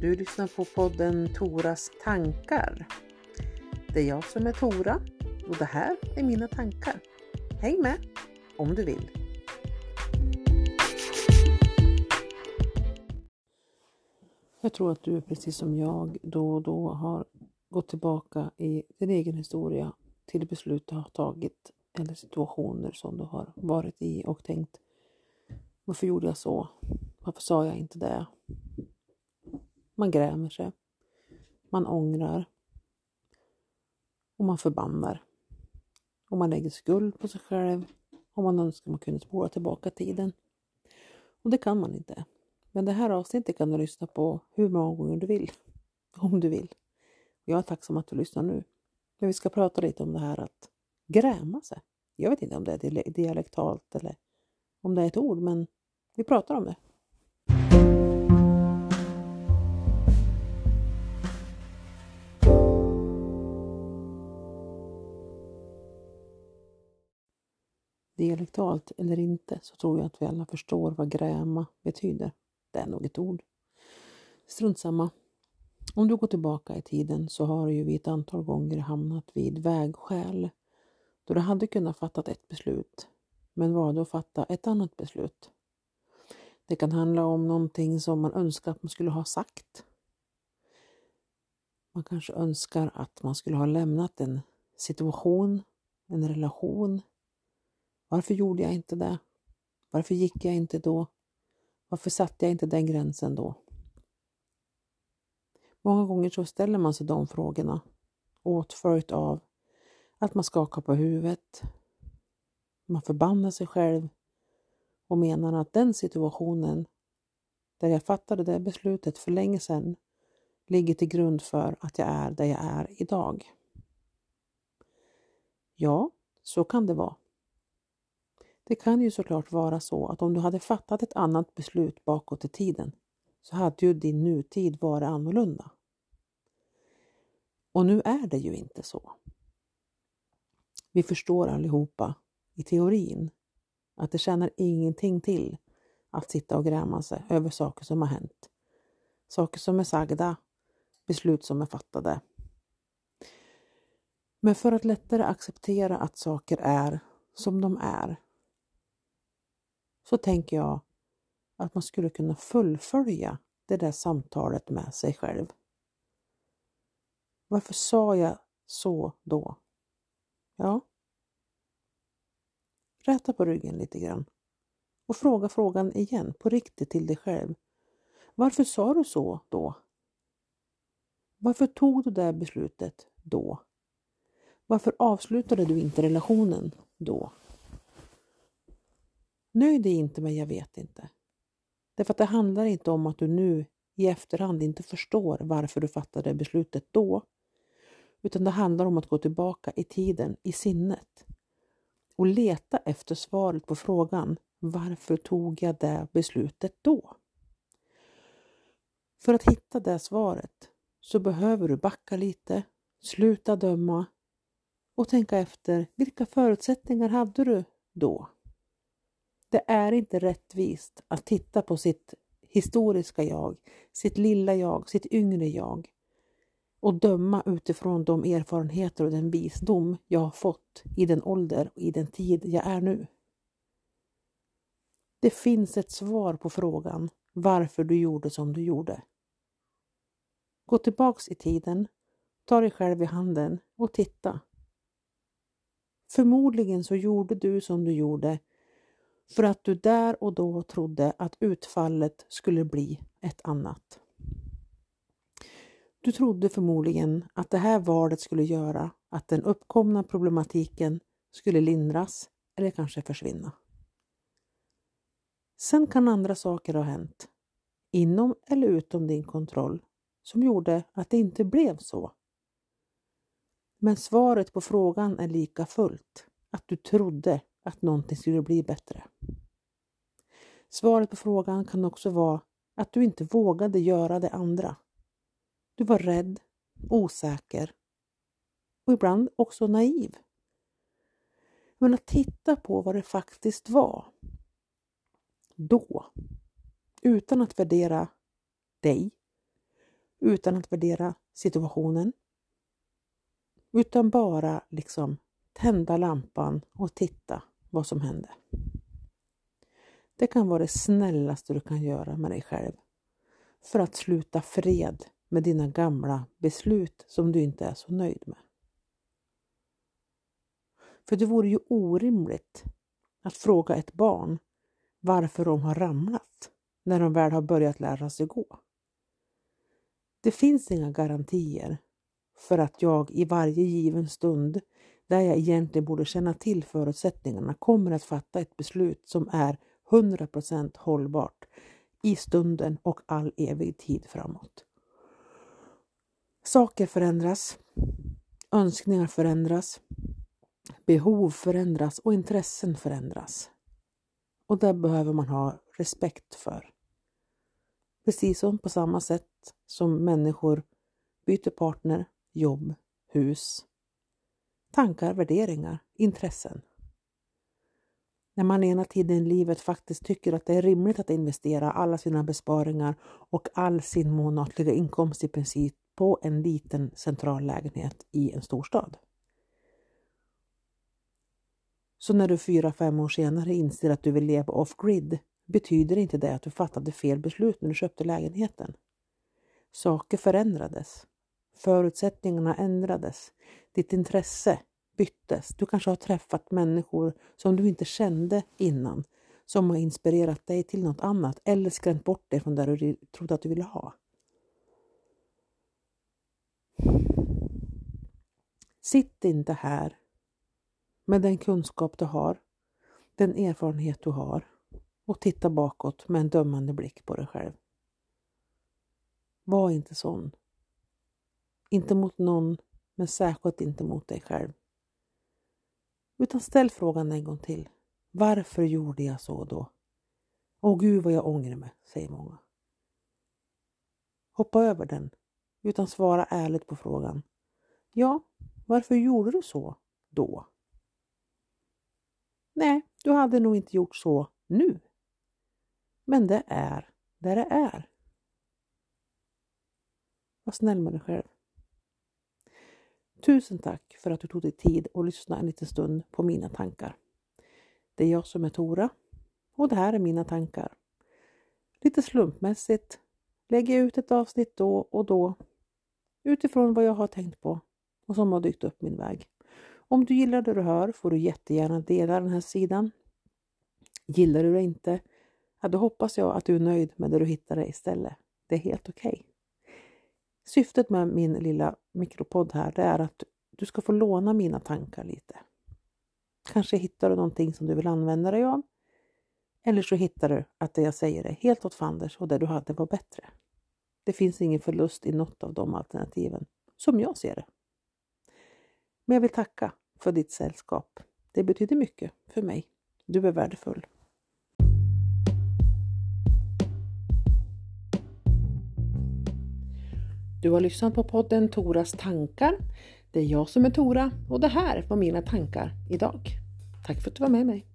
Du lyssnar på podden Toras tankar. Det är jag som är Tora och det här är mina tankar. Häng med om du vill. Jag tror att du precis som jag då och då har gått tillbaka i din egen historia till beslut du har tagit eller situationer som du har varit i och tänkt varför gjorde jag så? Varför sa jag inte det? Man grämer sig. Man ångrar. Och man förbannar. Och man lägger skuld på sig själv. Och man önskar man kunde spola tillbaka tiden. Och det kan man inte. Men det här avsnittet kan du lyssna på hur många gånger du vill. Om du vill. Jag är tacksam att du lyssnar nu. Men vi ska prata lite om det här att gräma sig. Jag vet inte om det är dialektalt eller om det är ett ord, men vi pratar om det. Dialektalt eller inte så tror jag att vi alla förstår vad gräma betyder. Det är nog ett ord. Strunt samma. Om du går tillbaka i tiden så har du ju vi ett antal gånger hamnat vid vägskäl då du hade kunnat fatta ett beslut men valde att fatta ett annat beslut. Det kan handla om någonting som man önskar att man skulle ha sagt. Man kanske önskar att man skulle ha lämnat en situation, en relation. Varför gjorde jag inte det? Varför gick jag inte då? Varför satte jag inte den gränsen då? Många gånger så ställer man sig de frågorna åtföljt av att man skakar på huvudet. Man förbannar sig själv och menar att den situationen där jag fattade det beslutet för länge sedan ligger till grund för att jag är där jag är idag. Ja, så kan det vara. Det kan ju såklart vara så att om du hade fattat ett annat beslut bakåt i tiden så hade ju din nutid varit annorlunda. Och nu är det ju inte så. Vi förstår allihopa i teorin att det tjänar ingenting till att sitta och gräma sig över saker som har hänt. Saker som är sagda, beslut som är fattade. Men för att lättare acceptera att saker är som de är så tänker jag att man skulle kunna fullfölja det där samtalet med sig själv. Varför sa jag så då? Ja. Räta på ryggen lite grann och fråga frågan igen på riktigt till dig själv. Varför sa du så då? Varför tog du det beslutet då? Varför avslutade du inte relationen då? Nöj dig inte med jag vet inte. Därför att det handlar inte om att du nu i efterhand inte förstår varför du fattade beslutet då. Utan det handlar om att gå tillbaka i tiden, i sinnet och leta efter svaret på frågan varför tog jag det beslutet då? För att hitta det svaret så behöver du backa lite, sluta döma och tänka efter vilka förutsättningar hade du då? Det är inte rättvist att titta på sitt historiska jag, sitt lilla jag, sitt yngre jag och döma utifrån de erfarenheter och den visdom jag har fått i den ålder och i den tid jag är nu. Det finns ett svar på frågan varför du gjorde som du gjorde. Gå tillbaks i tiden, ta dig själv i handen och titta. Förmodligen så gjorde du som du gjorde för att du där och då trodde att utfallet skulle bli ett annat. Du trodde förmodligen att det här valet skulle göra att den uppkomna problematiken skulle lindras eller kanske försvinna. Sen kan andra saker ha hänt, inom eller utom din kontroll, som gjorde att det inte blev så. Men svaret på frågan är lika fullt att du trodde att någonting skulle bli bättre. Svaret på frågan kan också vara att du inte vågade göra det andra. Du var rädd, osäker och ibland också naiv. Men att titta på vad det faktiskt var då, utan att värdera dig, utan att värdera situationen. Utan bara liksom tända lampan och titta vad som hände. Det kan vara det snällaste du kan göra med dig själv för att sluta fred med dina gamla beslut som du inte är så nöjd med. För det vore ju orimligt att fråga ett barn varför de har ramlat när de väl har börjat lära sig gå. Det finns inga garantier för att jag i varje given stund där jag egentligen borde känna till förutsättningarna kommer att fatta ett beslut som är 100% hållbart i stunden och all evig tid framåt. Saker förändras, önskningar förändras, behov förändras och intressen förändras. Och det behöver man ha respekt för. Precis som på samma sätt som människor byter partner, jobb, hus, tankar, värderingar, intressen. När man ena tiden i livet faktiskt tycker att det är rimligt att investera alla sina besparingar och all sin månatliga inkomst i princip på en liten central lägenhet i en storstad. Så när du fyra, fem år senare inser att du vill leva off-grid betyder inte det att du fattade fel beslut när du köpte lägenheten. Saker förändrades. Förutsättningarna ändrades. Ditt intresse byttes. Du kanske har träffat människor som du inte kände innan som har inspirerat dig till något annat eller skrämt bort dig från det du trodde att du ville ha. Sitt inte här med den kunskap du har, den erfarenhet du har och titta bakåt med en dömande blick på dig själv. Var inte sån. Inte mot någon, men särskilt inte mot dig själv. Utan ställ frågan en gång till. Varför gjorde jag så då? Åh gud vad jag ångrar mig, säger många. Hoppa över den, utan svara ärligt på frågan. Ja, varför gjorde du så då? Nej, du hade nog inte gjort så nu. Men det är där det är. Var snäll med dig själv. Tusen tack för att du tog dig tid att lyssna en liten stund på mina tankar. Det är jag som är Tora och det här är mina tankar. Lite slumpmässigt lägger jag ut ett avsnitt då och då utifrån vad jag har tänkt på och som har dykt upp min väg. Om du gillar det du hör får du jättegärna dela den här sidan. Gillar du det inte, ja, då hoppas jag att du är nöjd med det du hittade istället. Det är helt okej. Okay. Syftet med min lilla mikropodd här det är att du ska få låna mina tankar lite. Kanske hittar du någonting som du vill använda dig av. Eller så hittar du att det jag säger är helt åt fanders och det du hade var bättre. Det finns ingen förlust i något av de alternativen, som jag ser det. Men jag vill tacka för ditt sällskap. Det betyder mycket för mig. Du är värdefull. Du har lyssnat på podden Toras tankar. Det är jag som är Tora och det här var mina tankar idag. Tack för att du var med mig.